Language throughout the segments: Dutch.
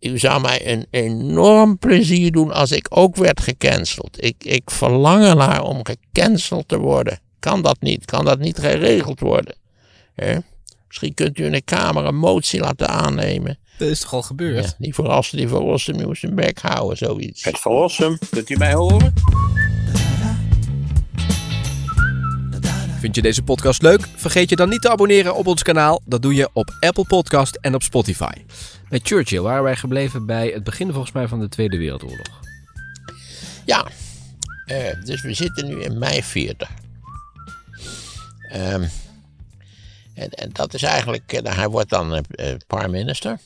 u zou mij een enorm plezier doen als ik ook werd gecanceld. Ik, ik verlang ernaar om gecanceld te worden. Kan dat niet? Kan dat niet geregeld worden? Misschien kunt u in de Kamer een motie laten aannemen. Dat is toch al gebeurd? Ja, die verrassen, die verlossen, nu zijn bek houden, zoiets. Het verlossen, kunt u mij horen? Vind je deze podcast leuk? Vergeet je dan niet te abonneren op ons kanaal. Dat doe je op Apple Podcast en op Spotify. Bij Churchill waren wij gebleven bij het begin volgens mij van de Tweede Wereldoorlog. Ja, uh, dus we zitten nu in mei 40. Um, en, en, dat is eigenlijk, uh, hij wordt dan uh, prime minister. Er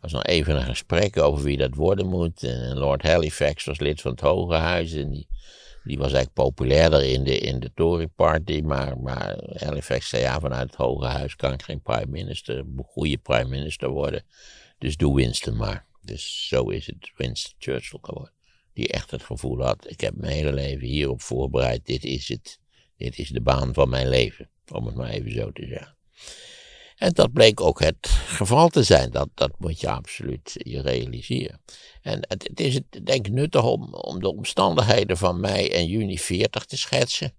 was nog even een gesprek over wie dat worden moet. En Lord Halifax was lid van het Hoge Huis en die die was eigenlijk populairder in de, in de Tory Party, maar, maar Halifax zei ja, vanuit het Hoge Huis kan ik geen prime minister, goede prime minister worden. Dus doe Winston maar. Dus zo is het Winston Churchill geworden. Die echt het gevoel had, ik heb mijn hele leven hierop voorbereid, dit is het. Dit is de baan van mijn leven, om het maar even zo te zeggen. En dat bleek ook het geval te zijn. Dat, dat moet je absoluut je realiseren. En het, is denk ik nuttig om, om de omstandigheden van mei en juni 40 te schetsen.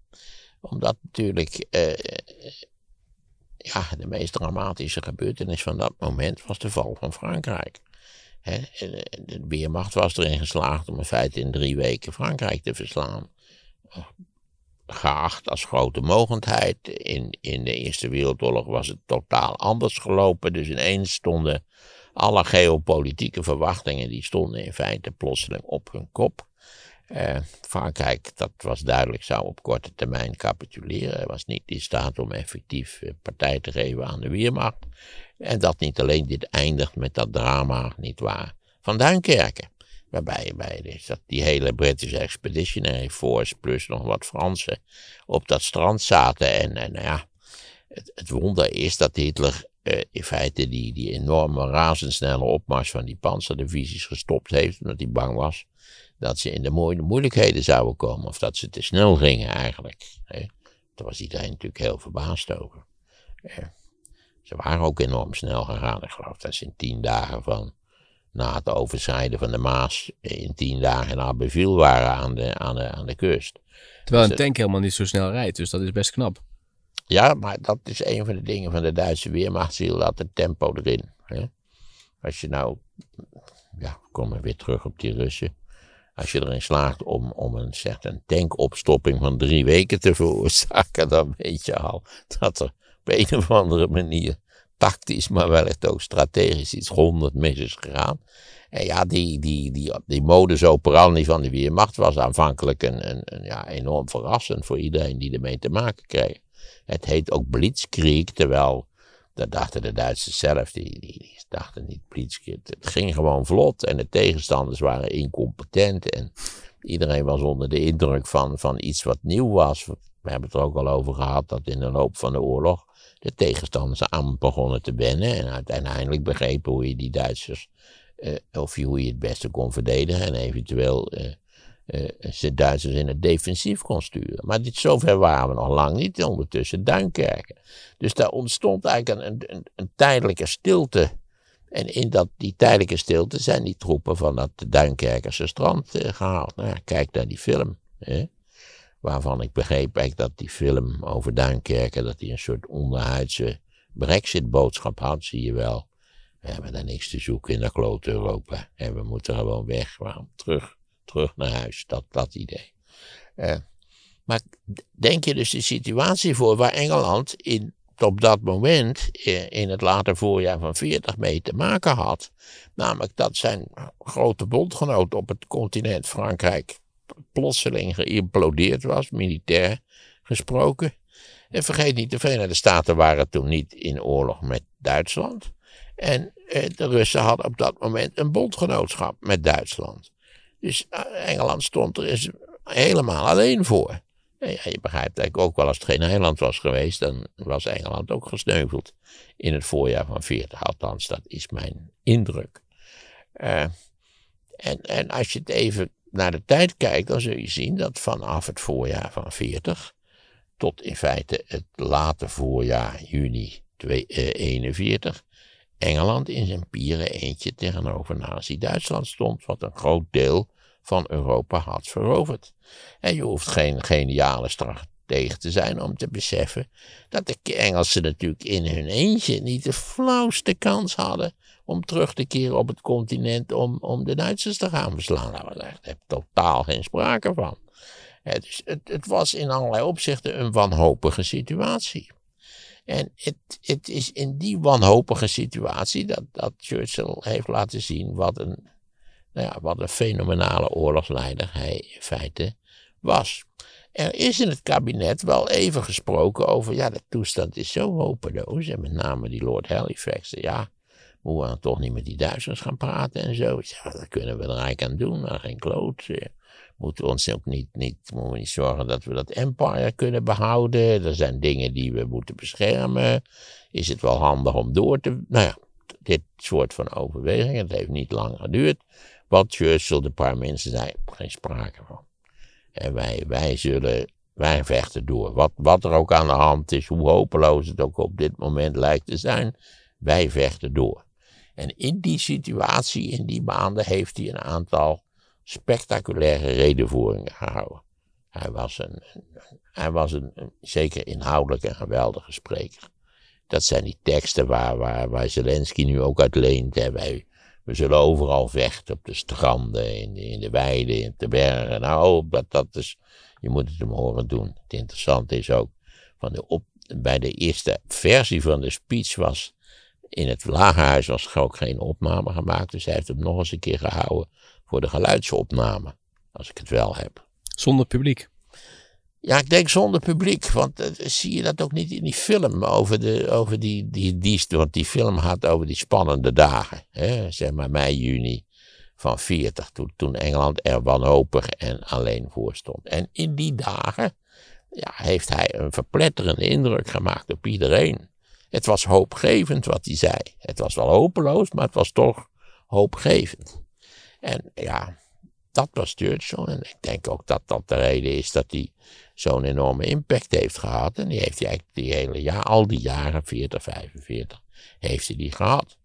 Omdat natuurlijk eh, ja, de meest dramatische gebeurtenis van dat moment was de val van Frankrijk. de Weermacht was erin geslaagd om in feite in drie weken Frankrijk te verslaan geacht als grote mogendheid. In, in de Eerste Wereldoorlog was het totaal anders gelopen. Dus ineens stonden alle geopolitieke verwachtingen, die stonden in feite plotseling op hun kop. Uh, Frankrijk, dat was duidelijk, zou op korte termijn capituleren. Hij was niet in staat om effectief eh, partij te geven aan de Weermacht. En dat niet alleen dit eindigt met dat drama, niet waar, van Duinkerken. Waarbij bij dat die hele British Expeditionary Force plus nog wat Fransen op dat strand zaten. En, en nou ja, het, het wonder is dat Hitler uh, in feite die, die enorme razendsnelle opmars van die panzerdivisies gestopt heeft. Omdat hij bang was dat ze in de moeilijkheden zouden komen. Of dat ze te snel gingen eigenlijk. Hè. Daar was iedereen natuurlijk heel verbaasd over. Uh, ze waren ook enorm snel gegaan. Ik geloof dat ze in tien dagen van na het overschrijden van de Maas in tien dagen naar Beviel waren aan de, aan de, aan de kust. Terwijl dus een tank helemaal niet zo snel rijdt, dus dat is best knap. Ja, maar dat is een van de dingen van de Duitse Weermacht. Ze dat het tempo erin. Hè? Als je nou, ja, kom maar weer terug op die Russen. Als je erin slaagt om, om een, zeg, een tankopstopping van drie weken te veroorzaken, dan weet je al dat er op een of andere manier tactisch, maar wellicht ook strategisch iets honderd mis is gegaan. En ja, die, die, die, die modus operandi van de Weermacht was aanvankelijk een, een, ja, enorm verrassend voor iedereen die ermee te maken kreeg. Het heet ook Blitzkrieg, terwijl, dat dachten de Duitsers zelf, die, die, die dachten niet Blitzkrieg. Het ging gewoon vlot en de tegenstanders waren incompetent en iedereen was onder de indruk van, van iets wat nieuw was. We hebben het er ook al over gehad dat in de loop van de oorlog de tegenstanders aan begonnen te wennen. En uiteindelijk begrepen hoe je die Duitsers, uh, of hoe je het beste kon verdedigen. En eventueel uh, de Duitsers in het defensief kon sturen. Maar dit, zover waren we nog lang niet. Ondertussen Duinkerken. Dus daar ontstond eigenlijk een, een, een tijdelijke stilte. En in dat, die tijdelijke stilte zijn die troepen van dat Duinkerkerse strand gehaald. Nou kijk naar die film. Waarvan ik begreep eigenlijk dat die film over Duinkerken, dat die een soort onderhuidse brexit-boodschap had, zie je wel. We hebben daar niks te zoeken in dat klote Europa. En we moeten gewoon weg, waarom terug, terug naar huis, dat, dat idee. Uh, maar denk je dus de situatie voor waar Engeland in, op dat moment, eh, in het late voorjaar van 40 mee te maken had. Namelijk dat zijn grote bondgenoot op het continent Frankrijk plotseling geïmplodeerd was, militair gesproken. En vergeet niet, de Verenigde Staten waren toen niet in oorlog met Duitsland. En eh, de Russen hadden op dat moment een bondgenootschap met Duitsland. Dus eh, Engeland stond er eens helemaal alleen voor. En ja, je begrijpt eigenlijk ook wel, als het geen eiland was geweest, dan was Engeland ook gesneuveld in het voorjaar van 40. Althans, dat is mijn indruk. Uh, en, en als je het even naar de tijd kijkt, dan zul je zien dat vanaf het voorjaar van 40 tot in feite het late voorjaar, juni 41, Engeland in zijn pieren eentje tegenover Nazi-Duitsland stond, wat een groot deel van Europa had veroverd. En je hoeft geen geniale stratege te zijn om te beseffen dat de Engelsen natuurlijk in hun eentje niet de flauwste kans hadden om terug te keren op het continent om, om de Duitsers te gaan verslaan. Daar was echt totaal geen sprake van. dus het, het was in allerlei opzichten een wanhopige situatie. En het, het is in die wanhopige situatie dat, dat Churchill heeft laten zien wat een, nou ja, wat een fenomenale oorlogsleider hij in feite was. Er is in het kabinet wel even gesproken over, ja, de toestand is zo hopeloos. En met name die Lord Halifax, ja, moeten we dan toch niet met die Duitsers gaan praten en zo. Ja, dat kunnen we er eigenlijk aan doen, maar geen kloot. Moeten we ons ook niet, niet, moeten we niet zorgen dat we dat empire kunnen behouden. Er zijn dingen die we moeten beschermen. Is het wel handig om door te... Nou ja, dit soort van overwegingen. Het heeft niet lang geduurd. Wat Churchill, de paar mensen zei, geen sprake van. En wij, wij zullen, wij vechten door. Wat, wat er ook aan de hand is, hoe hopeloos het ook op dit moment lijkt te zijn, wij vechten door. En in die situatie, in die maanden, heeft hij een aantal spectaculaire redenvoeringen gehouden. Hij was een, hij was een, zeker inhoudelijk een geweldige spreker. Dat zijn die teksten waar, waar, waar Zelensky nu ook uit leent. Hè. We zullen overal vechten, op de stranden, in de, in de weiden, in de bergen. Nou, dat, dat is, je moet het hem horen doen. Het interessante is ook, van de op, bij de eerste versie van de speech was in het lagerhuis was ook geen opname gemaakt, dus hij heeft hem nog eens een keer gehouden voor de geluidsopname, als ik het wel heb. Zonder publiek? Ja, ik denk zonder publiek, want uh, zie je dat ook niet in die film over, de, over die, die, die, want die film gaat over die spannende dagen, hè, zeg maar mei, juni van 40, toen, toen Engeland er wanhopig en alleen voor stond. En in die dagen ja, heeft hij een verpletterende indruk gemaakt op iedereen. Het was hoopgevend wat hij zei. Het was wel hopeloos, maar het was toch hoopgevend. En ja, dat was Churchill. En ik denk ook dat dat de reden is dat hij zo'n enorme impact heeft gehad. En die heeft hij eigenlijk die hele jaar, al die jaren, 40, 45, heeft hij die gehad.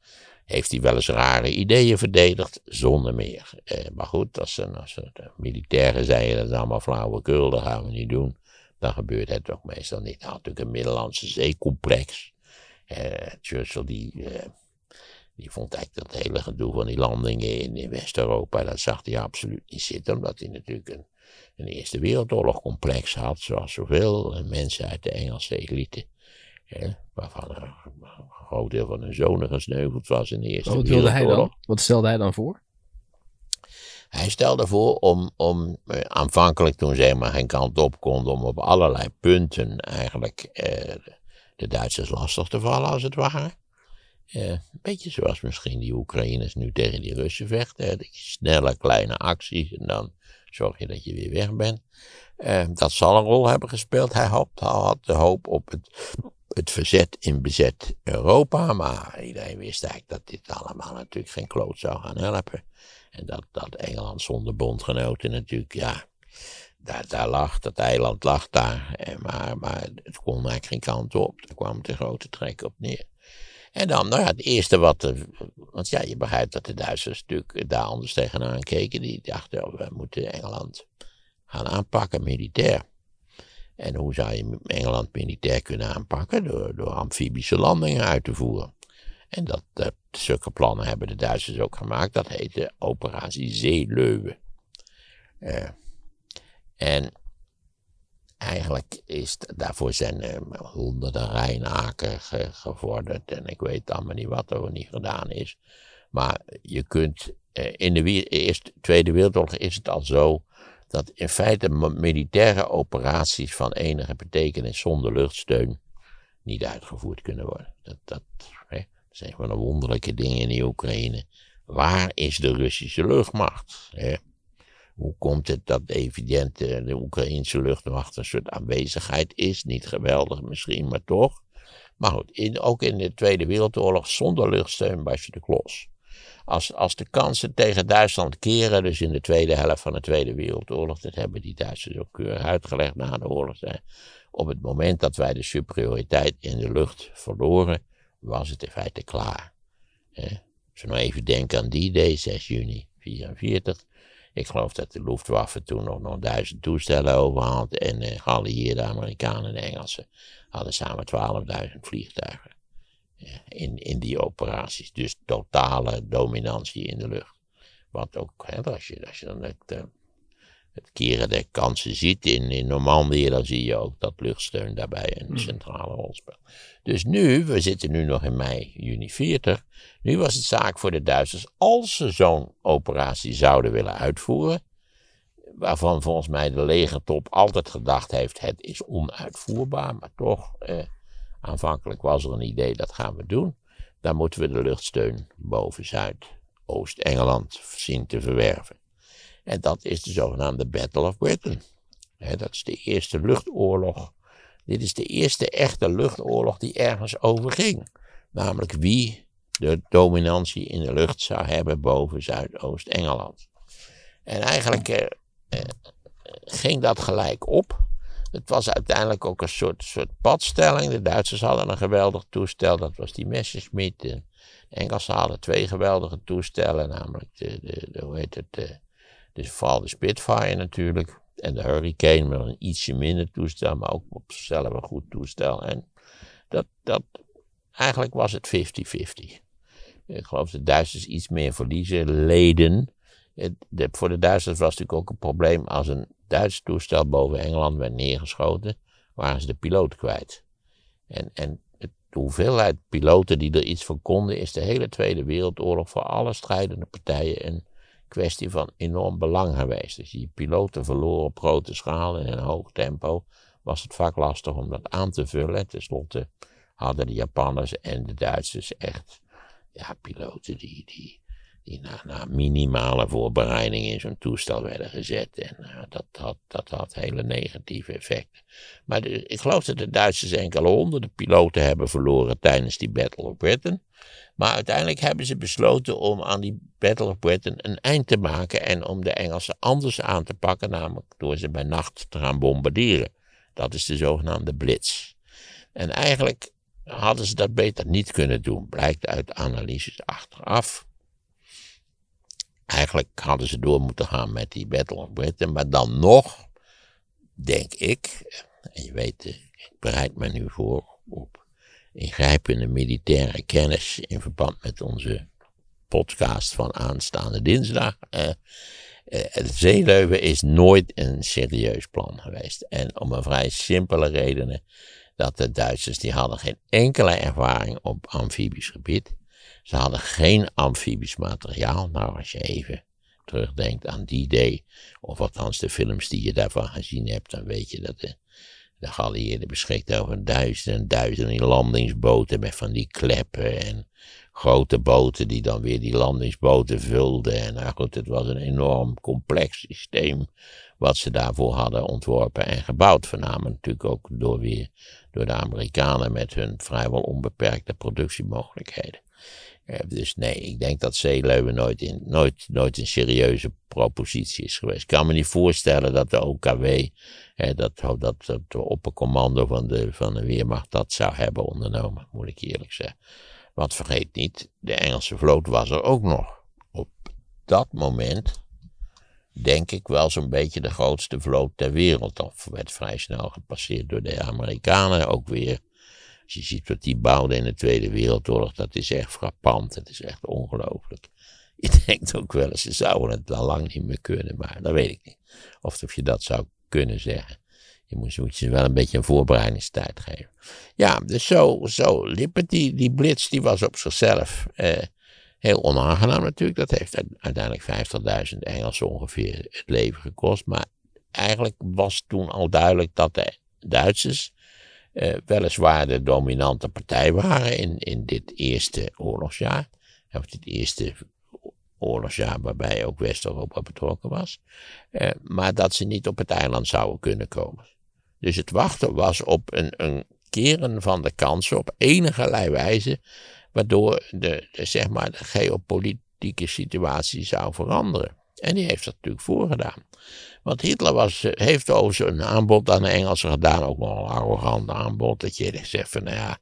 Heeft hij wel eens rare ideeën verdedigd, zonder meer. Eh, maar goed, als, als de militairen zeiden dat is allemaal flauwekul, dat gaan we niet doen. Dan gebeurt het ook meestal niet. Hij had natuurlijk een Middellandse zeecomplex. Uh, Churchill die, uh, die vond eigenlijk dat hele gedoe van die landingen in, in West-Europa, dat zag hij absoluut niet zitten, omdat hij natuurlijk een, een Eerste Wereldoorlog complex had, zoals zoveel mensen uit de Engelse elite. waarvan een, groot deel van hun zonen gesneuveld was in de Eerste wat Wereldoorlog. Hij dan? Wat stelde hij dan voor? Hij stelde voor om, om eh, aanvankelijk toen ze maar geen kant op konden, om op allerlei punten eigenlijk eh, de Duitsers lastig te vallen, als het ware. Uh, een beetje zoals misschien die Oekraïners nu tegen die Russen vechten. Die snelle kleine acties en dan zorg je dat je weer weg bent. Uh, dat zal een rol hebben gespeeld. Hij had, had de hoop op het, het verzet in bezet Europa. Maar iedereen wist eigenlijk dat dit allemaal natuurlijk geen kloot zou gaan helpen. En dat, dat Engeland zonder bondgenoten natuurlijk, ja, daar, daar lag, dat eiland lag daar. En maar, maar het kon eigenlijk geen kant op. Daar kwam de grote trek op neer. En dan, nou ja, het eerste wat. want ja, je begrijpt dat de Duitsers natuurlijk daar anders tegenaan keken. Die dachten, we moeten Engeland gaan aanpakken militair. En hoe zou je Engeland militair kunnen aanpakken? Door, door amfibische landingen uit te voeren. En dat, dat, zulke plannen hebben de Duitsers ook gemaakt. Dat heette Operatie Zeeleuwen. Uh, en eigenlijk is daarvoor zijn er honderden Rijnaken ge, gevorderd. En ik weet allemaal niet wat er niet gedaan is. Maar je kunt, eh, in de Eerste, Tweede Wereldoorlog is het al zo dat in feite militaire operaties van enige betekenis zonder luchtsteun niet uitgevoerd kunnen worden. Dat, dat, hè, zijn gewoon wonderlijke dingen in de Oekraïne. Waar is de Russische luchtmacht? Hè? Hoe komt het dat evident de Oekraïnse luchtmacht een soort aanwezigheid is? Niet geweldig misschien, maar toch. Maar goed, in, ook in de Tweede Wereldoorlog zonder luchtsteun was je de klos. Als, als de kansen tegen Duitsland keren, dus in de tweede helft van de Tweede Wereldoorlog, dat hebben die Duitsers ook keurig uitgelegd na de oorlog. Op het moment dat wij de superioriteit in de lucht verloren, was het in feite klaar. Hè. Als we nou even denken aan die day, 6 juni 44. Ik geloof dat de Luftwaffe toen nog, nog duizend toestellen over had. En uh, geallieerde Amerikanen en Engelsen hadden samen 12.000 vliegtuigen. Ja, in, in die operaties. Dus totale dominantie in de lucht. Wat ook, hè, als, je, als je dan het, uh, het keren der kansen ziet in, in Normandië, dan zie je ook dat luchtsteun daarbij een centrale rol speelt. Dus nu, we zitten nu nog in mei, juni 40. Nu was het zaak voor de Duitsers, als ze zo'n operatie zouden willen uitvoeren, waarvan volgens mij de legertop altijd gedacht heeft, het is onuitvoerbaar, maar toch, eh, aanvankelijk was er een idee, dat gaan we doen. Dan moeten we de luchtsteun boven Zuid, Oost-Engeland zien te verwerven. En dat is de zogenaamde Battle of Britain. dat is de eerste luchtoorlog. Dit is de eerste echte luchtoorlog die ergens over ging. Namelijk wie de dominantie in de lucht zou hebben boven Zuidoost-Engeland. En eigenlijk eh, eh, ging dat gelijk op. Het was uiteindelijk ook een soort, soort padstelling. De Duitsers hadden een geweldig toestel, dat was die Messerschmitt. De Engelsen hadden twee geweldige toestellen, namelijk de, de, de hoe heet het, de, dus vooral de Spitfire natuurlijk. En de Hurricane met een ietsje minder toestel, maar ook op zichzelf een goed toestel. En dat, dat, eigenlijk was het 50-50. Ik geloof dat de Duitsers iets meer verliezen leden. de, voor de Duitsers was natuurlijk ook een probleem als een Duits toestel boven Engeland werd neergeschoten, waren ze de piloot kwijt. En, en de hoeveelheid piloten die er iets van konden, is de hele Tweede Wereldoorlog voor alle strijdende partijen een kwestie van enorm belang geweest. Dus die piloten verloren op grote schaal en in een hoog tempo, was het vaak lastig om dat aan te vullen. Ten slotte hadden de Japanners en de Duitsers echt ja, piloten die, die, die na, minimale voorbereiding in zo'n toestel werden gezet. En uh, dat, had, dat had hele negatieve effecten. Maar ik geloof dat de Duitsers enkele honderden piloten hebben verloren tijdens die Battle of Britain. Maar uiteindelijk hebben ze besloten om aan die Battle of Britain een eind te maken en om de Engelsen anders aan te pakken, namelijk door ze bij nacht te gaan bombarderen. Dat is de zogenaamde blitz. En eigenlijk hadden ze dat beter niet kunnen doen, blijkt uit analyses achteraf. Eigenlijk hadden ze door moeten gaan met die Battle of Britain, maar dan nog, denk ik, en je weet, ik bereid me nu voor op ingrijpende militaire kennis in verband met onze podcast van aanstaande dinsdag. Uh, het zeeleuven is nooit een serieus plan geweest. En om een vrij simpele redenen dat de Duitsers die hadden geen enkele ervaring op amfibisch gebied. Ze hadden geen amfibisch materiaal. Nou, als je even terugdenkt aan die day, of althans de films die je daarvan gezien hebt, dan weet je dat de de geallieerden beschikten over duizenden en duizenden landingsboten met van die kleppen en grote boten die dan weer die landingsboten vulden. En nou goed, het was een enorm complex systeem wat ze daarvoor hadden ontworpen en gebouwd. Voornamelijk natuurlijk ook door, weer, door de Amerikanen met hun vrijwel onbeperkte productiemogelijkheden. Dus nee, ik denk dat zeeleeuwen nooit, in, nooit, nooit een serieuze propositie is geweest. Ik kan me niet voorstellen dat de OKW, hè, dat, dat, dat de oppercommando van de, van de Weermacht, dat zou hebben ondernomen, moet ik eerlijk zeggen. Want vergeet niet, de Engelse vloot was er ook nog. Op dat moment, denk ik wel zo'n beetje de grootste vloot ter wereld. Of werd vrij snel gepasseerd door de Amerikanen ook weer. Je ziet wat die bouwden in de Tweede Wereldoorlog, dat is echt frappant. Het is echt ongelooflijk. Je denkt ook wel eens, ze zouden het al lang niet meer kunnen, maar dat weet ik niet. Of, of je dat zou kunnen zeggen. Je moet, moet je wel een beetje een voorbereidingstijd geven. Ja, dus zo, zo liep het. Die, die blitz die was op zichzelf eh, heel onaangenaam natuurlijk. Dat heeft uiteindelijk 50.000 Engelsen ongeveer het leven gekost. Maar eigenlijk was toen al duidelijk dat de Duitsers eh, weliswaar de dominante partij waren in, in dit eerste oorlogsjaar. Of dit eerste oorlogsjaar waarbij ook West-Europa betrokken was. Eh, maar dat ze niet op het eiland zouden kunnen komen. Dus het wachten was op een, een keren van de kansen op enige wijze, waardoor de, de, zeg maar, de geopolitieke situatie zou veranderen. En die heeft dat natuurlijk voorgedaan. Want Hitler was, eh, heeft over zijn aanbod aan de Engelsen gedaan, ook nog een arrogant aanbod. Dat je zegt van, nou ja,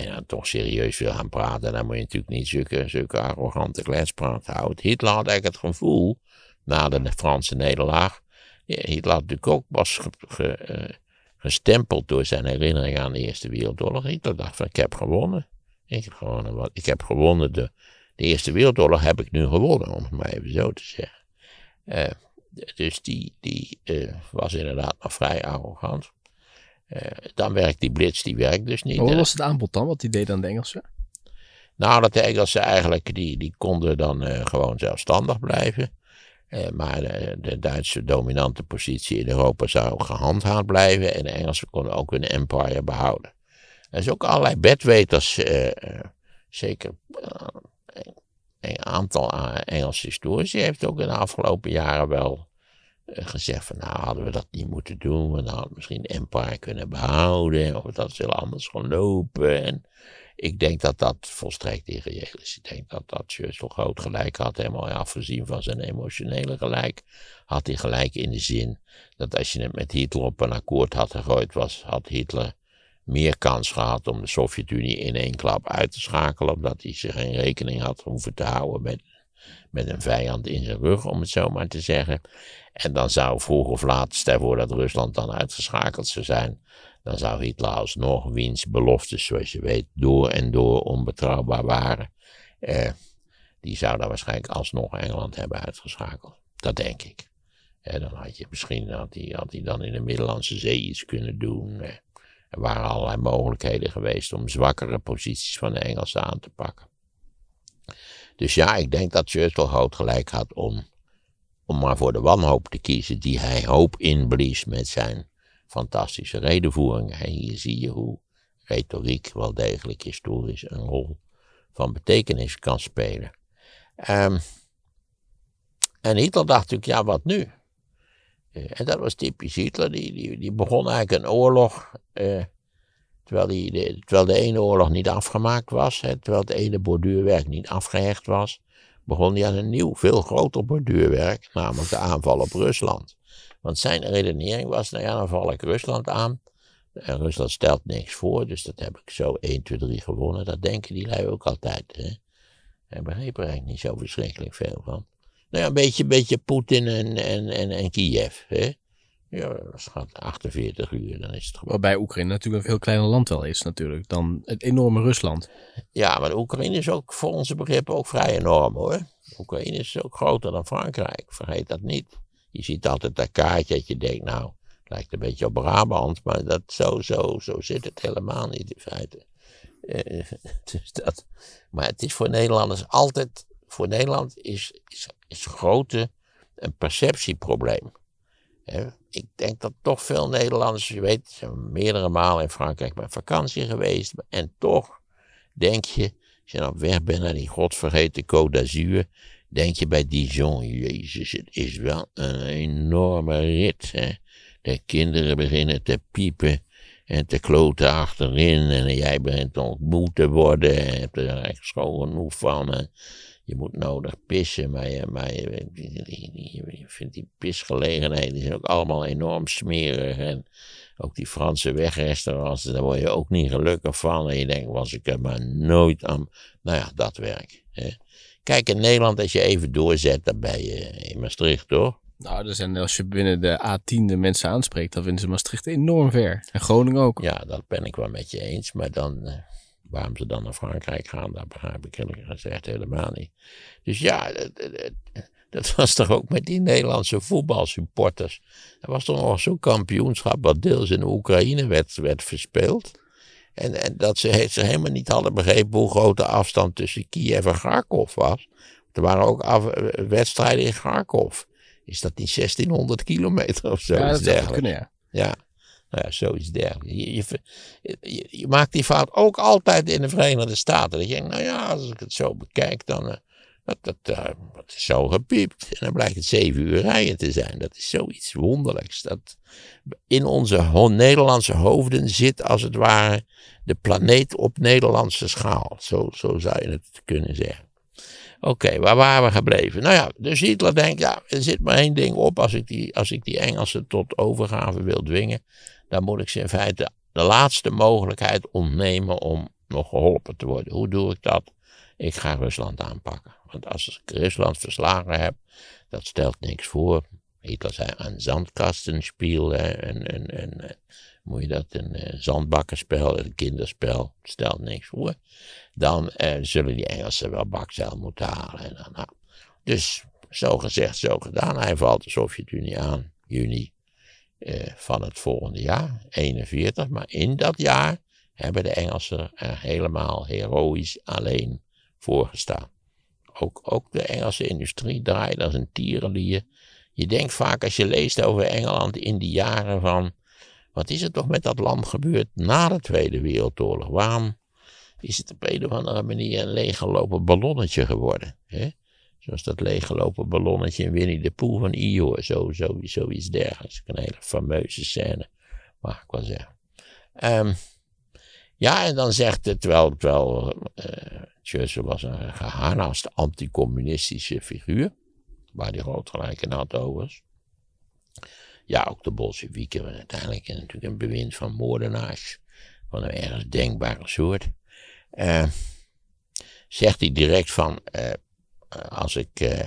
je nou toch serieus wil gaan praten, dan moet je natuurlijk niet zulke, zulke arrogante kletspraat houden. Hitler had eigenlijk het gevoel, na de Franse nederlaag, Hitler had natuurlijk ook was eh, gestempeld door zijn herinnering aan de Eerste Wereldoorlog. Hitler dacht van, ik heb gewonnen. Ik heb gewonnen, wat, ik heb gewonnen de, de Eerste Wereldoorlog heb ik nu gewonnen, om het maar even zo te zeggen. Uh, dus die, die uh, was inderdaad nog vrij arrogant. Uh, dan werkt die blitz, die werkt dus niet. Wat was het aanbod dan, wat die deed aan de Engelsen? Nou, dat de Engelsen eigenlijk, die, die konden dan gewoon zelfstandig blijven. maar de, de, Duitse dominante positie in Europa zou gehandhaafd blijven. En de Engelsen konden ook hun empire behouden. Er is ook allerlei bedweters, zeker een aantal Engelse historici heeft ook in de afgelopen jaren wel eh, gezegd van nou hadden we dat niet moeten doen, we hadden misschien Empire kunnen behouden, of dat veel anders gelopen. En ik denk dat dat volstrekt irreëel is. Ik denk dat dat Churchill groot gelijk had, helemaal afgezien van zijn emotionele gelijk, had hij gelijk in de zin dat als je het met Hitler op een akkoord had gegooid was, had Hitler meer kans gehad om de Sovjet-Unie in één klap uit te schakelen, omdat hij zich geen rekening had hoeven te houden met, met een vijand in zijn rug, om het zo maar te zeggen. En dan zou vroeg of laat, stel voor dat Rusland dan uitgeschakeld zou zijn, dan zou Hitler alsnog wiens beloftes, zoals je weet, door en door onbetrouwbaar waren. Eh, die zou dan waarschijnlijk alsnog Engeland hebben uitgeschakeld. Dat denk ik. Eh, dan had je misschien had hij, had hij dan in de Middellandse Zee iets kunnen doen. Eh. Er waren allerlei mogelijkheden geweest om zwakkere posities van de Engelsen aan te pakken. Dus ja, ik denk dat Churchill groot gelijk had om, om maar voor de wanhoop te kiezen die hij hoop inblies met zijn fantastische redenvoering. En hier zie je hoe retoriek wel degelijk historisch een rol van betekenis kan spelen. Um, en Hitler dacht natuurlijk, ja, wat nu? Uh, en dat was typisch Hitler, die, die, begon eigenlijk een oorlog uh, terwijl, die, de, terwijl de ene oorlog niet afgemaakt was, hè, terwijl het ene borduurwerk niet afgehecht was, begon hij aan een nieuw, veel groter borduurwerk, namelijk de aanval op Rusland. Want zijn redenering was, nou ja, dan val ik Rusland aan. Rusland stelt niks voor, dus dat heb ik zo 1, 2, 3 gewonnen. Dat denken die lui ook altijd. Hè. Hij begreep er eigenlijk niet zo verschrikkelijk veel van. Nou ja, een beetje, beetje Poetin en, en, en, en Kiev. Hè. Ja, dat gaat 48 uur, dan is het gewoon. Waarbij Oekraïne natuurlijk een veel kleiner land wel is, natuurlijk, dan het enorme Rusland. Ja, maar Oekraïne is ook voor onze begrippen ook vrij enorm hoor. Oekraïne is ook groter dan Frankrijk, vergeet dat niet. Je ziet altijd dat kaartje dat je denkt, nou, het lijkt een beetje op Brabant, maar dat, zo, zo, zo zit het helemaal niet in feite. Uh, dus dat, maar het is voor Nederlanders altijd, voor Nederland is, is, grootte een perceptieprobleem. Ik denk dat toch veel Nederlanders, je weet, zijn meerdere malen in Frankrijk met vakantie geweest. En toch denk je, als je op weg bent naar die godvergeten Côte d'Azur, denk je bij Dijon, jezus, het is wel een enorme rit. De kinderen beginnen te piepen en te kloten achterin en jij begint moe te worden en hebt er eigenlijk schoon genoeg van je moet nodig pissen, maar je, maar je, je, vindt die pisgelegenheden zijn ook allemaal enorm smerig. En ook die Franse wegrestaurants, daar word je ook niet gelukkig van. En je denkt, was ik er maar nooit aan. Nou ja, dat werk. Hè. Kijk, in Nederland, als je even doorzet, dan ben je in Maastricht, toch? Nou, er zijn, als je binnen de A10 de mensen aanspreekt, dan vinden ze Maastricht enorm ver. En Groningen ook. Ja, dat ben ik wel met je eens. Maar dan, eh, Waarom ze dan naar Frankrijk gaan, dat begrijp ik eerlijk gezegd helemaal niet. Dus ja, dat, was toch ook met die Nederlandse voetbalsupporters. Er was toch nog zo'n kampioenschap wat deels in Oekraïne werd, werd verspeeld. En, en dat ze, ze helemaal niet hadden begrepen hoe groot de afstand tussen Kiev en Kharkov was. Er waren ook af, wedstrijden in Kharkov. Is dat niet 1600 kilometer of zo? Ja, dat zou kunnen, ja. Ja, nou ja, zoiets dergelijks. Je, je, je, maakt die fout ook altijd in de Verenigde Staten. Dat je denkt, nou ja, als ik het zo bekijk, dan uh, dat, dat, uh, is zo gepiept. En dan blijkt het zeven uur rijden te zijn. Dat is zoiets wonderlijks. Dat in onze Nederlandse hoofden zit als het ware de planeet op Nederlandse schaal. Zo, zo zou je het kunnen zeggen. Oké, waar waren we gebleven? Nou ja, dus Hitler denkt, ja, er zit maar één ding op. Als ik die, als ik die Engelsen tot overgave wil dwingen, dan moet ik ze in feite de laatste mogelijkheid ontnemen om nog geholpen te worden. Hoe doe ik dat? Ik ga Rusland aanpakken. Want als ik Rusland verslagen heb, dat stelt niks voor. Hitler zei aan zandkasten spelen en, en, en, moet je dat, een uh, zandbakkenspel, een kinderspel, stelt niks voor. Dan uh, zullen die Engelsen wel bakzeil moeten halen. En dan, nou. Dus zo gezegd, zo gedaan. Hij valt de Sovjet-Unie aan, juni van het volgende jaar, 41. Maar in dat jaar hebben de Engelsen er helemaal heroïs alleen voor gestaan. Ook, ook de Engelse industrie draaide als een tierenlier. Je denkt vaak als je leest over Engeland in die jaren van... Wat is er toch met dat land gebeurd na de Tweede Wereldoorlog? Waarom is het op een of andere manier een leeggelopen ballonnetje geworden? Hè? Zoals dat leeggelopen ballonnetje in Winnie de Pooh van Io. Zo, zo, zoiets dergelijks. Een hele fameuze scène, mag ik wel zeggen. Um, ja, en dan zegt het, terwijl, terwijl uh, Churchill was een geharnaste anticommunistische figuur, waar hij groot gelijk in had overigens. Ja, ook de Bolsjewieken uiteindelijk natuurlijk een bewind van moordenaars, van een ergens denkbare soort. Uh, zegt hij direct van, uh, als ik,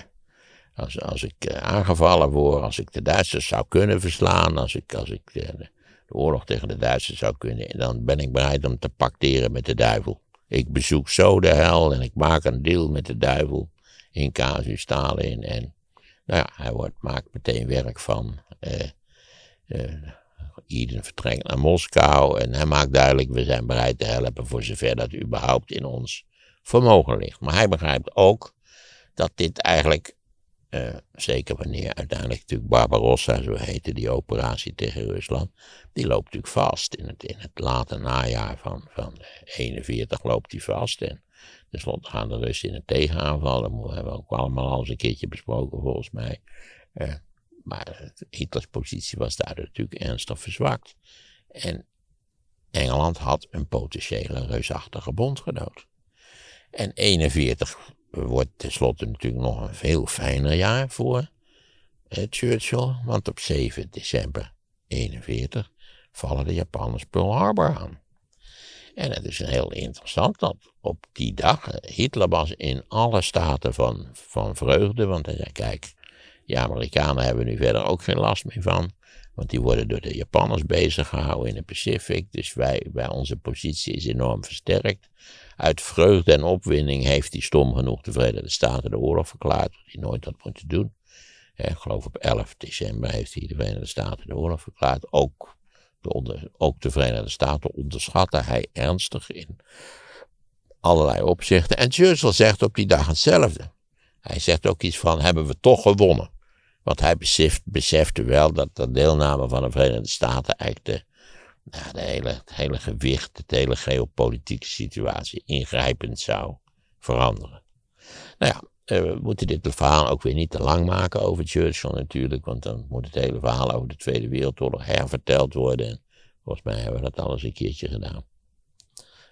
als, als ik aangevallen word, als ik de Duitsers zou kunnen verslaan, als ik, als ik de oorlog tegen de Duitsers zou kunnen. En dan ben ik bereid om te pacteren met de duivel. Ik bezoek zo de hel en ik maak een deal met de duivel in casus Stalin. En nou ja, hij wordt, maakt meteen werk van. Uh, uh, vertrekt naar Moskou en hij maakt duidelijk, we zijn bereid te helpen voor zover dat überhaupt in ons vermogen ligt. Maar hij begrijpt ook dat dit eigenlijk uh, zeker wanneer uiteindelijk natuurlijk Barbarossa, zo heette die operatie tegen Rusland, die loopt natuurlijk vast. In het, in het late najaar van, van 41 loopt die vast. En tenslotte gaan de Russen in een tegenaanval. Dat hebben we ook allemaal al eens een keertje besproken volgens mij. Uh, maar Hitlers positie was daar natuurlijk ernstig verzwakt. En Engeland had een potentiële reusachtige bondgenoot. En 41 wordt tenslotte natuurlijk nog een veel fijner jaar voor Churchill, want op 7 december 41 vallen de Japanners Pearl Harbor aan. En het is heel interessant dat op die dag eh, Hitler was in alle staten van, van vreugde, want hij zei, kijk, die Amerikanen hebben nu verder ook geen last meer van, want die worden door de Japanners bezig gehouden in de Pacific, dus wij, wij, onze positie is enorm versterkt. Uit vreugde en opwinding heeft hij stom genoeg de Verenigde Staten de oorlog verklaard, wat hij nooit had moeten doen. Ik geloof op 11 december heeft hij de Verenigde Staten de oorlog verklaard. Ook de, onder, ook de Verenigde Staten onderschatte hij ernstig in allerlei opzichten. En Churchill zegt op die dag hetzelfde. Hij zegt ook iets van: hebben we toch gewonnen? Want hij beseft, besefte wel dat de deelname van de Verenigde Staten eigenlijk de, nou, hele, het hele gewicht, de hele geopolitieke situatie ingrijpend zou veranderen. Nou ja, eh, we moeten dit verhaal ook weer niet te lang maken over Churchill natuurlijk, want dan moet het hele verhaal over de Tweede Wereldoorlog herverteld worden. En volgens mij hebben we dat al eens een keertje gedaan.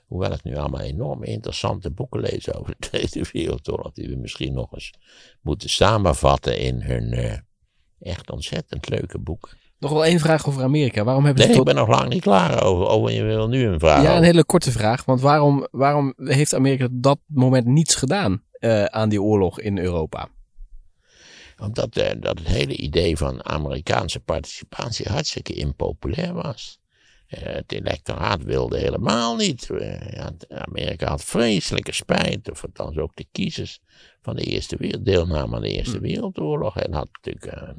Hoewel ik nu allemaal enorm interessante boeken lees over de Tweede Wereldoorlog, die we misschien nog eens moeten samenvatten in hun uh, echt ontzettend leuke boeken. Nog wel één vraag over Amerika. Waarom hebben nee, ze ik ben nog lang niet klaar over. Oh, je wil nu een vraag. Ja, een hele korte vraag. Want waarom, waarom heeft Amerika dat moment niets gedaan uh, aan die oorlog in Europa? Omdat uh, dat het hele idee van Amerikaanse participatie hartstikke impopulair was. Uh, het electoraat wilde helemaal niet. Ja, Amerika had vreselijke spijt, of althans ook de kiezers van de Eerste Wereld, deelname aan de Eerste hm. Wereldoorlog. En had natuurlijk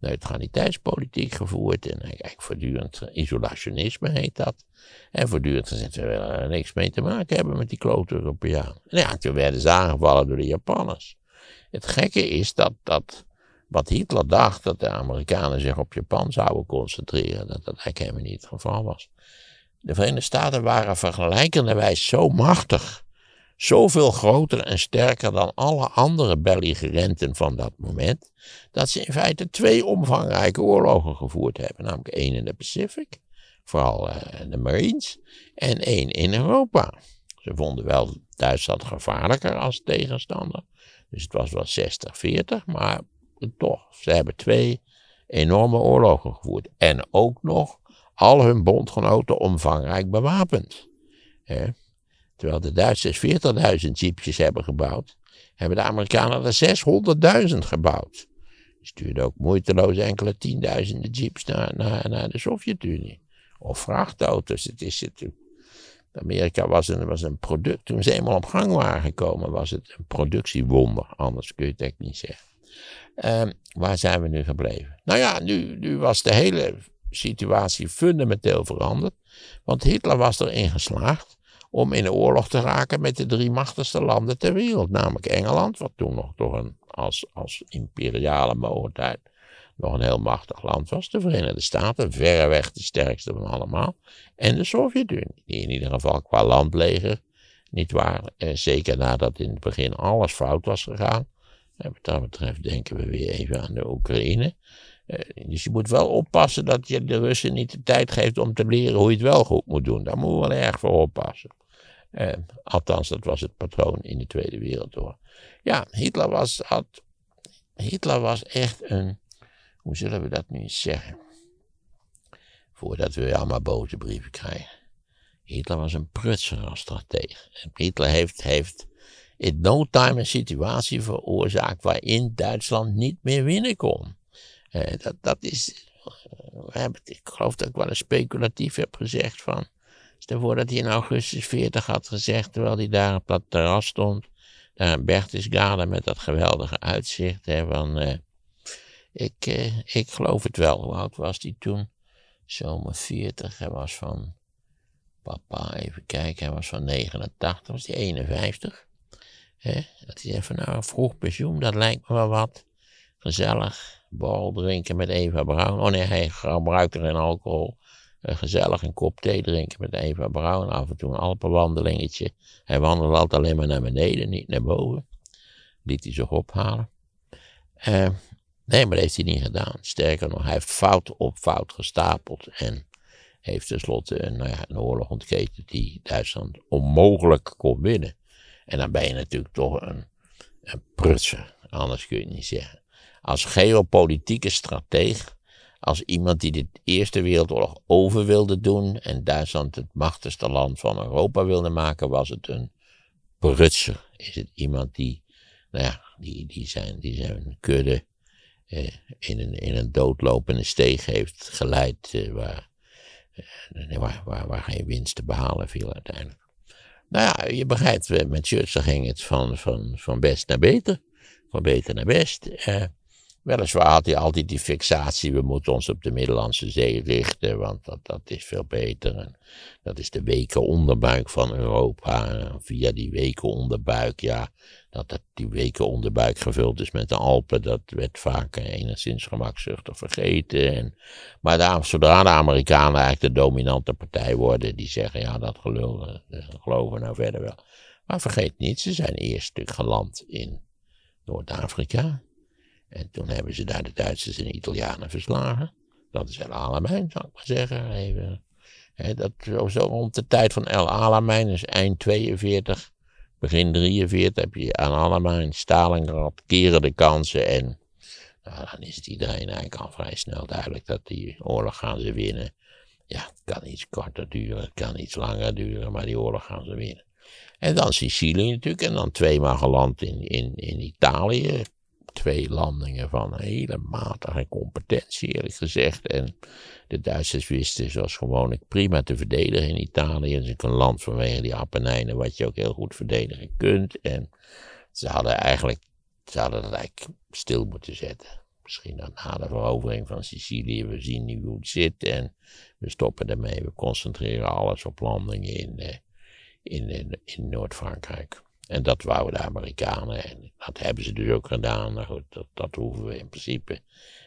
neutraliteitspolitiek gevoerd. En eigenlijk voortdurend isolationisme heet dat. En voortdurend gezegd, we willen er niks mee te maken hebben met die klote Europeanen. En ja, toen werden ze aangevallen door de Japanners. Het gekke is dat, dat wat Hitler dacht, dat de Amerikanen zich op Japan zouden concentreren, dat dat eigenlijk helemaal niet het geval was. De Verenigde Staten waren vergelijkenderwijs zo machtig zoveel groter en sterker dan alle andere belligerenten van dat moment, dat ze in feite twee omvangrijke oorlogen gevoerd hebben. Namelijk één in de Pacific, vooral uh, de Marines, en één in Europa. Ze vonden wel Duitsland gevaarlijker als tegenstander. Dus het was wel 60-40, maar toch, ze hebben twee enorme oorlogen gevoerd. En ook nog al hun bondgenoten omvangrijk bewapend. Terwijl de Duitsers 40.000 jeepjes hebben gebouwd, hebben de Amerikanen er 600.000 gebouwd. Die stuurden ook moeiteloos enkele tienduizenden jeeps naar, naar, naar de Sovjet-Unie. Of vrachtauto's. Het is het, Amerika was een, was een product. Toen ze eenmaal op gang waren gekomen, was het een productiewonder. Anders kun je het echt niet zeggen. Ehm, waar zijn we nu gebleven? Nou ja, nu, nu was de hele situatie fundamenteel veranderd. Want Hitler was erin geslaagd om in de oorlog te raken met de drie machtigste landen ter wereld. Namelijk Engeland, wat toen nog toch een, als, als imperiale mogelijkheid nog een heel machtig land was. De Verenigde Staten, verreweg de sterkste van allemaal. En de Sovjet-Unie, die in ieder geval qua landleger, niet waar, eh, zeker nadat in het begin alles fout was gegaan. Wat dat betreft denken we weer even aan de Oekraïne. Eh, dus je moet wel oppassen dat je de Russen niet de tijd geeft om te leren hoe je het wel goed moet doen. Daar moet je wel erg voor oppassen. Eh, althans, dat was het patroon in de Tweede Wereldoorlog. Ja, Hitler was, had, Hitler was echt een, hoe zullen we dat nu zeggen? Voordat we allemaal boze brieven krijgen. Hitler was een prutser als strateeg. Hitler heeft, heeft in no time een situatie veroorzaakt waarin Duitsland niet meer winnen kon. Uh, dat, dat is, uh, ik geloof dat ik wel eens speculatief heb gezegd van, stel voor dat hij in augustus 40 had gezegd, terwijl hij daar op dat terras stond, daar in Berchtesgaden met dat geweldige uitzicht, hè, van, ik, ik geloof het wel. Hoe oud was hij toen? Zomer 40, hij was van, papa, even kijken, hij was van 89, was hij 51. Dat hij zei van, nou, vroeg pensioen, dat lijkt me wel wat. Gezellig bal drinken met Eva Braun. Oh nee, hij gebruikte geen alcohol. Uh, gezellig een kop thee drinken met Eva Braun. Af en toe een Alpenwandelingetje. Hij wandelde altijd alleen maar naar beneden, niet naar boven. Liet hij zich ophalen. Uh, nee, maar dat heeft hij niet gedaan. Sterker nog, hij heeft fout op fout gestapeld. En heeft tenslotte een, ja, een oorlog ontketend die Duitsland onmogelijk kon winnen. En dan ben je natuurlijk toch een, een prutser. Anders kun je het niet zeggen als geopolitieke strateeg, als iemand die de Eerste Wereldoorlog over wilde doen en Duitsland het machtigste land van Europa wilde maken, was het een prutser. Is het iemand die, nou ja, die, die, zijn, die zijn kudde eh, in, een, in een doodlopende steeg heeft geleid eh, waar, eh, waar, waar, waar geen winst te behalen viel uiteindelijk. Nou ja, je begrijpt, met Churchill ging het van, van, van best naar beter. Van beter naar best. Eh, Weliswaar had hij altijd die fixatie, we moeten ons op de Middellandse Zee richten, want dat, dat is veel beter. En dat is de weken onderbuik van Europa. Via die weken onderbuik, ja, dat, dat die weken onderbuik gevuld is met de Alpen, dat werd vaak enigszins gemakzuchtig vergeten. En, maar zodra de Amerikanen eigenlijk de dominante partij worden, die zeggen, ja, dat gelul, eh, dat geloven we nou verder wel. Maar vergeet niet, ze zijn eerst stuk geland in Noord-Afrika. En toen hebben ze daar de Duitsers en de Italianen verslagen. Dat is El Alamein, zou ik maar zeggen. Even, hè, dat, zo, rond de tijd van El Alamein, dus eind 42, begin 43, heb je aan Alamein, Stalingrad, keren de kansen. En nou, dan is het iedereen eigenlijk al vrij snel duidelijk dat die oorlog gaan ze winnen. Ja, het kan iets korter duren, het kan iets langer duren, maar die oorlog gaan ze winnen. En dan Sicilië natuurlijk, en dan tweemaal geland in, in, in Italië twee landingen van hele matige competentie, eerlijk gezegd. En de Duitsers wisten zoals gewoonlijk prima te verdedigen in Italië. Het is een land vanwege die Appenijnen wat je ook heel goed verdedigen kunt. En ze hadden eigenlijk, ze hadden het eigenlijk stil moeten zetten. Misschien dan na de verovering van Sicilië. We zien nu hoe het zit en we stoppen ermee. We concentreren alles op landingen in, eh, in, in, in Noord-Frankrijk. En dat wouden de Amerikanen. En dat hebben ze dus ook gedaan. Nou goed, dat, dat hoeven we in principe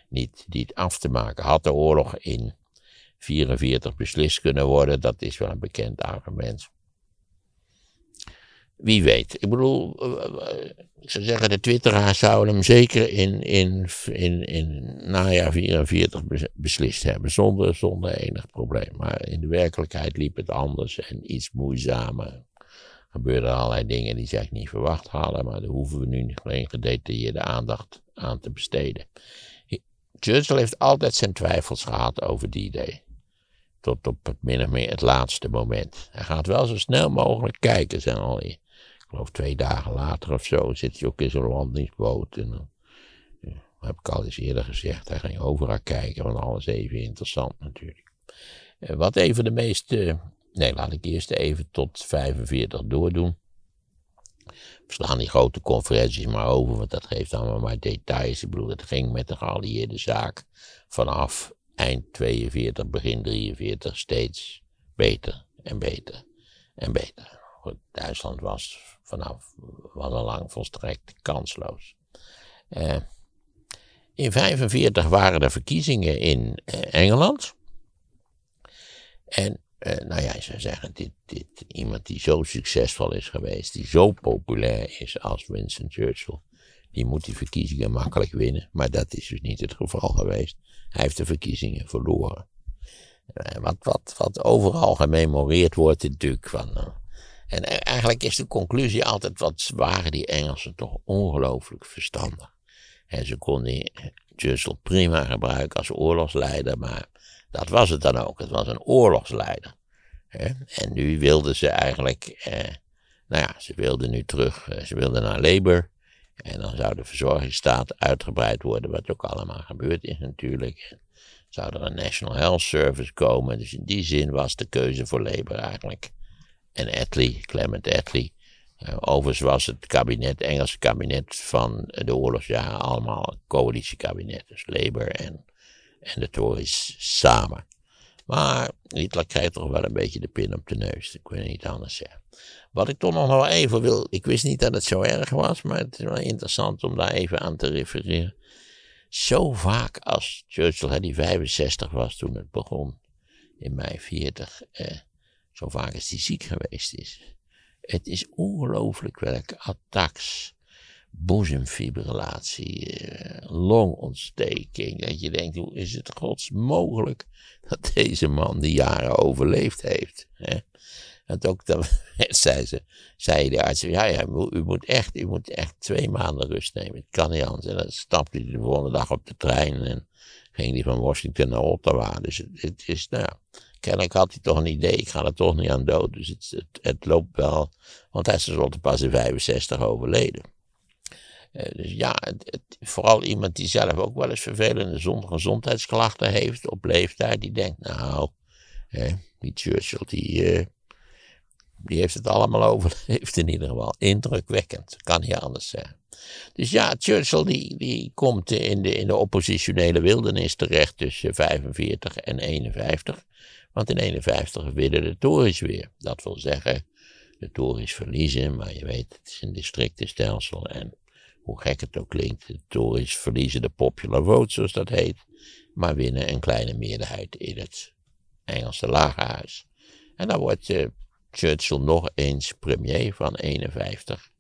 niet, af te maken. Had de oorlog in 44 beslist kunnen worden, dat is wel een bekend argument. Wie weet. Ik bedoel, eh, ik zou zeggen, de twitteraars zouden hem zeker in, in, in, in najaar 44 beslist hebben, zonder, zonder enig probleem. Maar in de werkelijkheid liep het anders en iets moeizamer gebeurden allerlei dingen die ze eigenlijk niet verwacht hadden, maar daar hoeven we nu geen gedetailleerde aandacht aan te besteden. Churchill heeft altijd zijn twijfels gehad over die idee. Tot op het min of meer het laatste moment. Hij gaat wel zo snel mogelijk kijken, zijn al ik geloof twee dagen later of zo, zit hij ook in zo'n landingsboot. En dan heb ik al eens eerder gezegd, hij ging overal kijken, want alles even interessant natuurlijk. Eh, wat even de meeste, nee laat ik eerst even tot 45 doordoen. We slaan die grote conferenties maar over, want dat geeft allemaal maar details. Het ging met de geallieerde zaak vanaf eind 42, begin 43 steeds beter en beter en beter. Duitsland was vanaf was lang volstrekt kansloos. Uh, in 1945 waren er verkiezingen in uh, Engeland. En uh, nou ja, ze zeggen, dit, dit, iemand die zo succesvol is geweest, die zo populair is als Winston Churchill, die moet die verkiezingen makkelijk winnen. Maar dat is dus niet het geval geweest. Hij heeft de verkiezingen verloren. Uh, wat, wat, wat overal gememoreerd wordt natuurlijk van. Uh, en eigenlijk is de conclusie altijd, wat waren die Engelsen toch ongelooflijk verstandig. En ze konden Churchill prima gebruiken als oorlogsleider, maar dat was het dan ook. Het was een oorlogsleider. En nu wilden ze eigenlijk, eh, nou ja, ze wilden nu terug, eh, ze wilden naar Labour. En dan zou de verzorgingsstaat uitgebreid worden, wat ook allemaal gebeurd is natuurlijk. Zou er een National Health Service komen. Dus in die zin was de keuze voor Labour eigenlijk. En Attlee, Clement Attlee. Uh, overigens was het kabinet, Engelse kabinet van de oorlogsjaren allemaal coalitiekabinet. Dus Labour en en de Tories samen. Maar Hitler krijgt toch wel een beetje de pin op de neus. Ik weet niet anders zeggen. Wat ik toch nog wel even wil. Ik wist niet dat het zo erg was, maar het is wel interessant om daar even aan te refereren. Zo vaak als Churchill, die 65 was toen het begon, in mei 40, eh, zo vaak als hij ziek geweest is. Het is ongelooflijk welke attacks boezemfibrillatie, eh, longontsteking. Dat je denkt, hoe is het gods mogelijk dat deze man die jaren overleefd heeft? Hè? Ook dan zei, ze, zei de arts, ja, ja, u moet, echt, u moet echt twee maanden rust nemen. Het kan niet anders. En dan stapte hij de volgende dag op de trein en ging hij van Washington naar Ottawa. Dus het, het is, nou kennelijk had hij toch een idee, ik ga er toch niet aan dood. Dus het, het, loopt wel, want hij is tenslotte pas in 65 overleden. Eh, dus ja, vooral iemand die zelf ook wel eens vervelende gezondheidsklachten heeft op leeftijd, die denkt, nou, die Churchill, die, eh, die heeft het allemaal overleefd in ieder geval. Indrukwekkend, kan niet anders zeggen. Dus ja, Churchill die, die komt in de, in de oppositionele wildernis terecht tussen 45 en 51. Want in 51 winnen de Tories weer. Dat wil zeggen, de Tories verliezen, maar je weet, het is een districtenstelsel en hoe gek het ook klinkt, de Tories verliezen de popular vote, zoals dat heet, maar winnen een kleine meerderheid in het Engelse lagerhuis. En dan wordt uh, Churchill nog eens premier van 51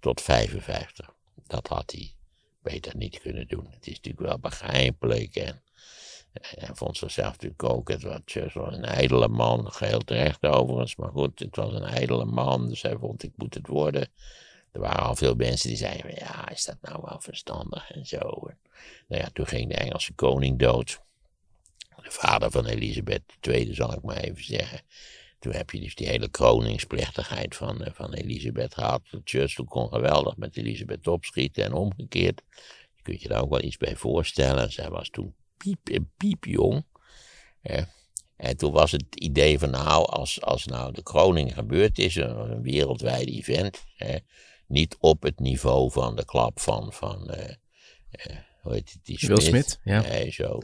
tot 55. Dat had hij beter niet kunnen doen. Het is natuurlijk wel begrijpelijk en hij vond zichzelf natuurlijk ook, het was Churchill een ijdele man, geheel terecht overigens, maar goed, het was een ijdele man, dus hij vond ik moet het worden. Er waren al veel mensen die zeiden, ja, is dat nou wel verstandig en zo. nou ja, toen ging de Engelse koning dood. De vader van Elisabeth II, zal ik maar even zeggen. Toen heb je dus die hele kroningsplechtigheid van, uh, van Elisabeth gehad. Churchill kon geweldig met Elisabeth opschieten en omgekeerd. Je kunt je daar ook wel iets bij voorstellen. Zij was toen piep piepjong. Uh, en toen was het idee van nou, als, als nou de kroning gebeurd is, een wereldwijd event niet op het niveau van de klap van, van uh, uh, hoe heet het, die Smith. Will Smith, ja. Nee, zo,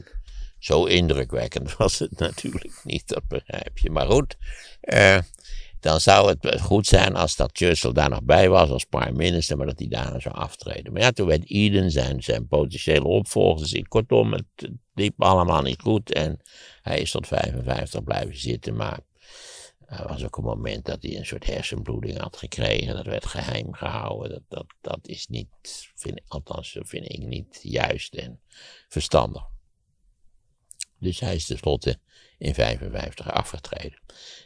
zo indrukwekkend was het natuurlijk niet, dat begrijp je. Maar goed, uh, dan zou het goed zijn als dat Churchill daar nog bij was als prime minister, maar dat hij daarna zou aftreden. Maar ja, toen werd Eden zijn, zijn potentiële opvolger. Dus kortom, het liep allemaal niet goed en hij is tot 55 blijven zitten, maar er was ook een moment dat hij een soort hersenbloeding had gekregen. Dat werd geheim gehouden. Dat, dat, dat is niet, vind, althans vind ik niet juist en verstandig. Dus hij is tenslotte in 55 afgetreden.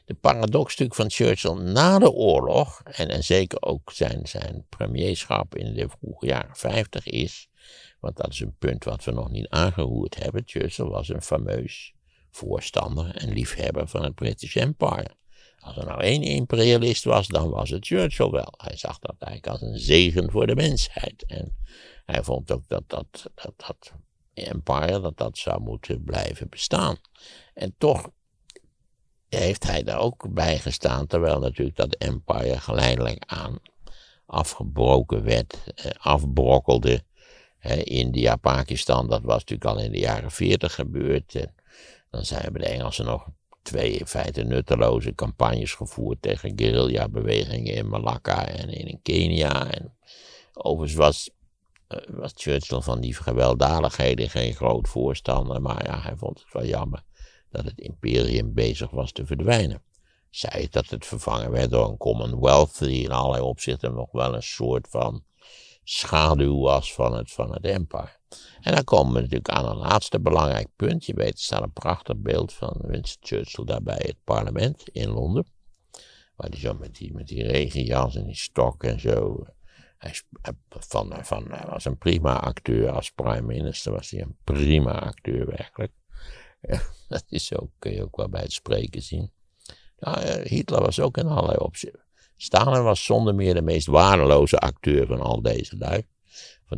De paradox van Churchill na de oorlog, en, en zeker ook zijn, zijn premierschap in de vroege jaren 50 is, want dat is een punt wat we nog niet aangeroerd hebben, Churchill was een fameus voorstander en liefhebber van het British Empire. Als er nou één imperialist was, dan was het Churchill wel. Hij zag dat eigenlijk als een zegen voor de mensheid. En hij vond ook dat dat, dat, dat empire, dat dat zou moeten blijven bestaan. En toch heeft hij daar ook bij gestaan, terwijl natuurlijk dat empire geleidelijk aan afgebroken werd, eh, afbrokkelde. India, Pakistan, dat was natuurlijk al in de jaren 40 gebeurd. Dan zijn de Engelsen nog twee in feite nutteloze campagnes gevoerd tegen guerrilla-bewegingen in Malakka en in Kenia. En overigens was, eh, was Churchill van die gewelddadigheden geen groot voorstander, maar ja, hij vond het wel jammer dat het imperium bezig was te verdwijnen. Zij dat het vervangen werd door een Commonwealth die in allerlei opzichten nog wel een soort van schaduw was van het, van het empire. En dan komen we natuurlijk aan een laatste belangrijk punt. Je weet, er staat een prachtig beeld van Winston Churchill daar bij het parlement in Londen. Waar hij zo met die, met die regenjas en die stok en zo. Hij, van, van, was een prima acteur als prime minister, was hij een prima acteur werkelijk. dat is ook, kun je ook wel bij het spreken zien. Nou, Hitler was ook in allerlei opzichten. Stalin was zonder meer de meest waardeloze acteur van al deze lui.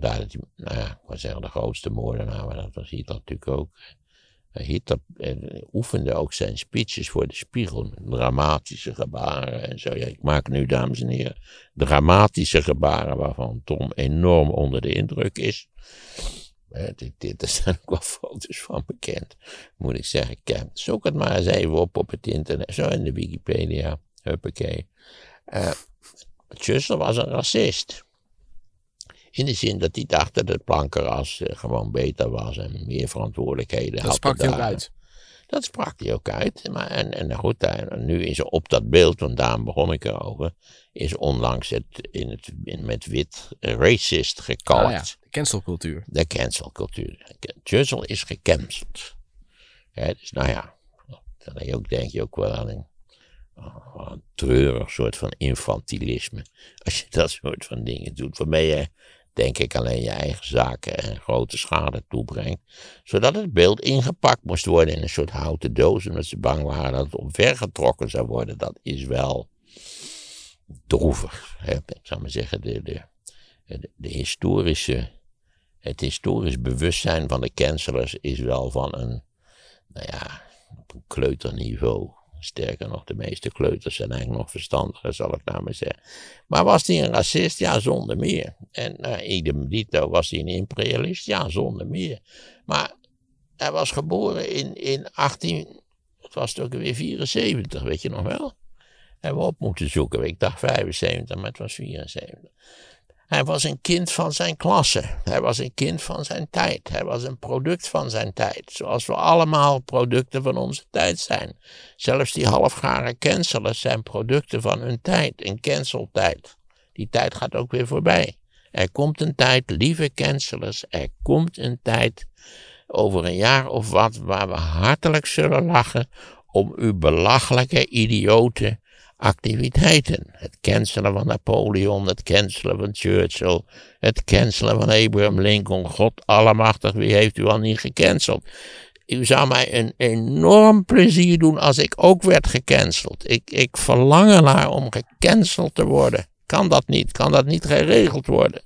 Vandaar dat hij, nou ja, ik zeggen de grootste moordenaar, maar dat was Hitler natuurlijk ook. Eh, Hitler eh, oefende ook zijn speeches voor de spiegel dramatische gebaren en zo. Ja, ik maak nu, dames en heren, dramatische gebaren waarvan Tom enorm onder de indruk is. Eh, dit, dit, er zijn ook wel foto's van bekend, moet ik zeggen. Zoek het maar eens even op op het internet, zo in de Wikipedia, huppakee. Uh, was een racist. In de zin dat hij dacht dat het plankenras uh, gewoon beter was en meer verantwoordelijkheden dat had. Dat sprak hij ook uit. Dat sprak hij ook uit. Maar, en, en goed, en nu is er op dat beeld, want daarom begon ik erover, is onlangs het, in het in, met wit racist gekalkt. Ah, ja. De cancelcultuur. De cancelcultuur. Churchill is gecanceld. Ja, dus nou ja, dan denk je ook wel aan een Oh, een treurig soort van infantilisme. Als je dat soort van dingen doet, waarmee je, denk ik, alleen je eigen zaken en grote schade toebrengt. Zodat het beeld ingepakt moest worden in een soort houten doos, omdat ze bang waren dat het omvergetrokken zou worden. Dat is wel droevig. Hè? Ik zou maar zeggen, de, de historische, het historisch bewustzijn van de cancelers is wel van een, nou ja, op een kleuterniveau. Sterker nog, de meeste kleuters zijn eigenlijk nog verstandiger, zal ik nou maar zeggen. Maar was hij een racist? Ja, zonder meer. En uh, idem dito, was hij een imperialist? Ja, zonder meer. Maar hij was geboren in, in 18, het was toch weer 74, weet je nog wel? Hebben we op moeten zoeken. Ik dacht 75, maar het was 74. Hij was een kind van zijn klasse. Hij was een kind van zijn tijd. Hij was een product van zijn tijd. Zoals we allemaal producten van onze tijd zijn. Zelfs die halfgare cancelers zijn producten van hun tijd. Een canceltijd. Die tijd gaat ook weer voorbij. Er komt een tijd, lieve cancelers, er komt een tijd over een jaar of wat waar we hartelijk zullen lachen om uw belachelijke idioten activiteiten. Het cancelen van Napoleon, het cancelen van Churchill, het cancelen van Abraham Lincoln. God allemachtig, wie heeft u al niet gecanceld? U zou mij een enorm plezier doen als ik ook werd gecanceld. Ik, ik verlang ernaar om gecanceld te worden. Kan dat niet? Kan dat niet geregeld worden?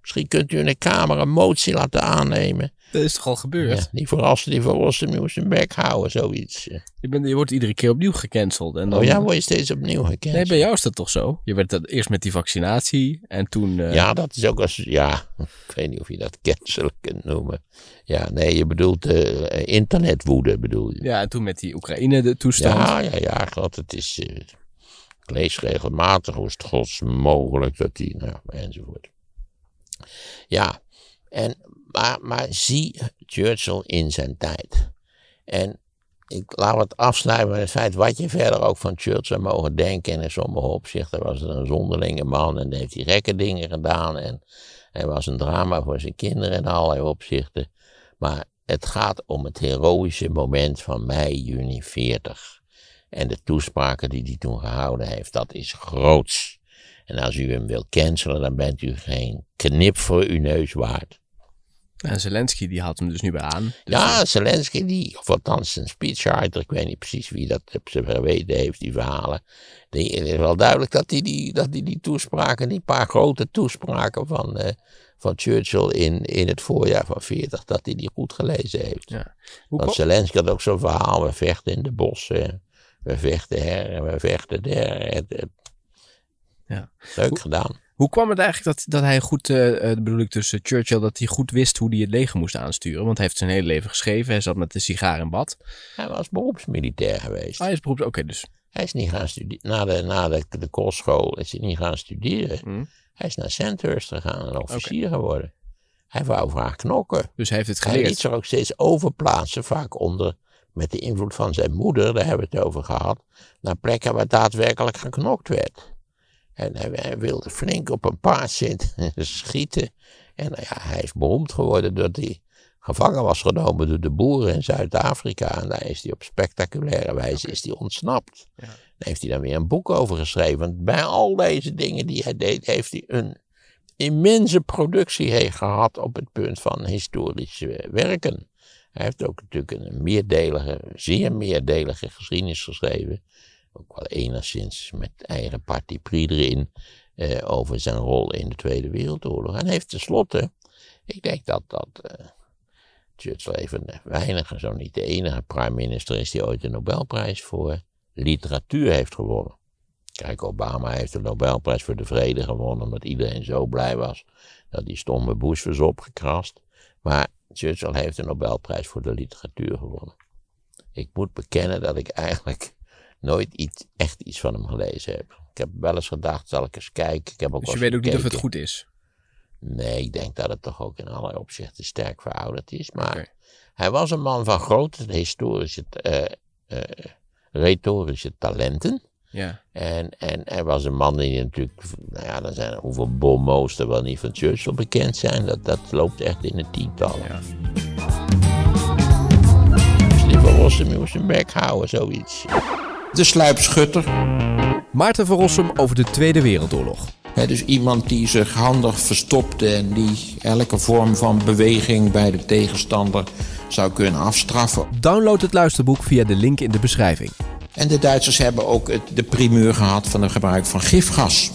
Misschien kunt u in de Kamer een motie laten aannemen dat is toch al gebeurd? Ja, die verrassen, die verlossen, die moest zijn bek houden, zoiets. Je, bent, je wordt iedere keer opnieuw gecanceld. En dan... Oh ja, word je steeds opnieuw gecanceld. Nee, bij jou is dat toch zo? Je werd dat eerst met die vaccinatie en toen... Uh... Ja, dat is ook als... Ja, ik weet niet of je dat cancelen kunt noemen. Ja, nee, je bedoelt uh, internetwoede, bedoel je. Ja, en toen met die Oekraïne-toestand. Ja, ja, ja, god, het is... Uh, ik lees regelmatig hoe is het gods mogelijk dat die... Nou, enzovoort. Ja, en maar, maar zie Churchill in zijn tijd. En ik laat het afsluiten met het feit wat je verder ook van Churchill mogen denken. En in sommige opzichten was het een zonderlinge man en heeft hij gekke dingen gedaan. En hij was een drama voor zijn kinderen in allerlei opzichten. Maar Het gaat om het heroïsche moment van mei, juni 40. En de toespraken die hij toen gehouden heeft, dat is groots. En als u hem wil cancelen, dan bent u geen knip voor uw neus waard. En Zelensky die haalt hem dus nu bij aan. Dus ja, Zelensky, die, of althans een speechwriter, ik weet niet precies wie dat op zijn geweten heeft, die verhalen. Die, het is wel duidelijk dat hij die, dat die, die toespraken, die paar grote toespraken van, eh, van Churchill in, in het voorjaar van 40, dat hij die goed gelezen heeft. Ja. Want Zelensky had ook zo'n verhaal, we vechten in de bossen, we vechten her en we vechten der. Het- het- Ja. Leuk Hoe- gedaan. Hoe kwam het eigenlijk dat, dat hij goed, eh eh, bedoel ik tussen Churchill, dat hij goed wist hoe hij het leger moest aansturen? Want hij heeft zijn hele leven geschreven. Hij zat met de sigaar in bad. Hij was beroepsmilitair geweest. Ah, hij is beroeps. Oké, dus. Hij is niet gaan studeren. Na de, na de, de kostschool is hij niet gaan studeren. Hm. Hij is naar Sandhurst gegaan en officier geworden. Hij wou graag knokken. Dus hij heeft het Hij liet geleerd. zich ook steeds overplaatsen, vaak onder, met de invloed van zijn moeder, daar hebben we het over gehad, naar plekken waar daadwerkelijk geknokt werd. En hij, hij wilde flink op een paard zitten en schieten. En nou ja, hij is beroemd geworden doordat hij gevangen was genomen door de boeren in Zuid-Afrika. En daar is hij op spectaculaire wijze is hij ontsnapt. Ja. Daar heeft hij dan weer een boek over geschreven. Want bij al deze dingen die hij deed, heeft hij een immense productie he- gehad op het punt van historische werken. Hij heeft ook natuurlijk een meerdelige, zeer meerdelige geschiedenis geschreven. Ook wel enigszins met eigen parti pris erin. eh, over zijn rol in de Tweede Wereldoorlog. En heeft tenslotte, ik denk dat dat eh, Churchill even de weinige, zo niet de enige prime minister is die ooit de Nobelprijs voor literatuur heeft gewonnen. Kijk, Obama heeft de Nobelprijs voor de Vrede gewonnen, omdat iedereen zo blij was dat die stomme Bush was opgekrast. Maar Churchill heeft de Nobelprijs voor de literatuur gewonnen. Ik moet bekennen dat ik eigenlijk nooit iets, echt iets van hem gelezen heb. Ik heb wel eens gedacht, zal ik eens kijken. Ik heb ook Dus je weet ook niet of het goed is. Nee, ik denk dat het toch ook in allerlei opzichten sterk verouderd is. Maar hij was een man van grote historische, eh, retorische talenten. Ja. En, en hij was een man die natuurlijk, nou ja, er zijn hoeveel bommo's er wel niet van Churchill bekend zijn. Dat, dat loopt echt in de tientallen. Ja. Dus die van Rossum moest zijn bek houden, zoiets. De sluipschutter. Maarten van Rossum over de Tweede Wereldoorlog. Hè, dus iemand die zich handig verstopte en die elke vorm van beweging bij de tegenstander zou kunnen afstraffen. Download het luisterboek via de link in de beschrijving. En de Duitsers hebben ook het, de primeur gehad van het gebruik van gifgas.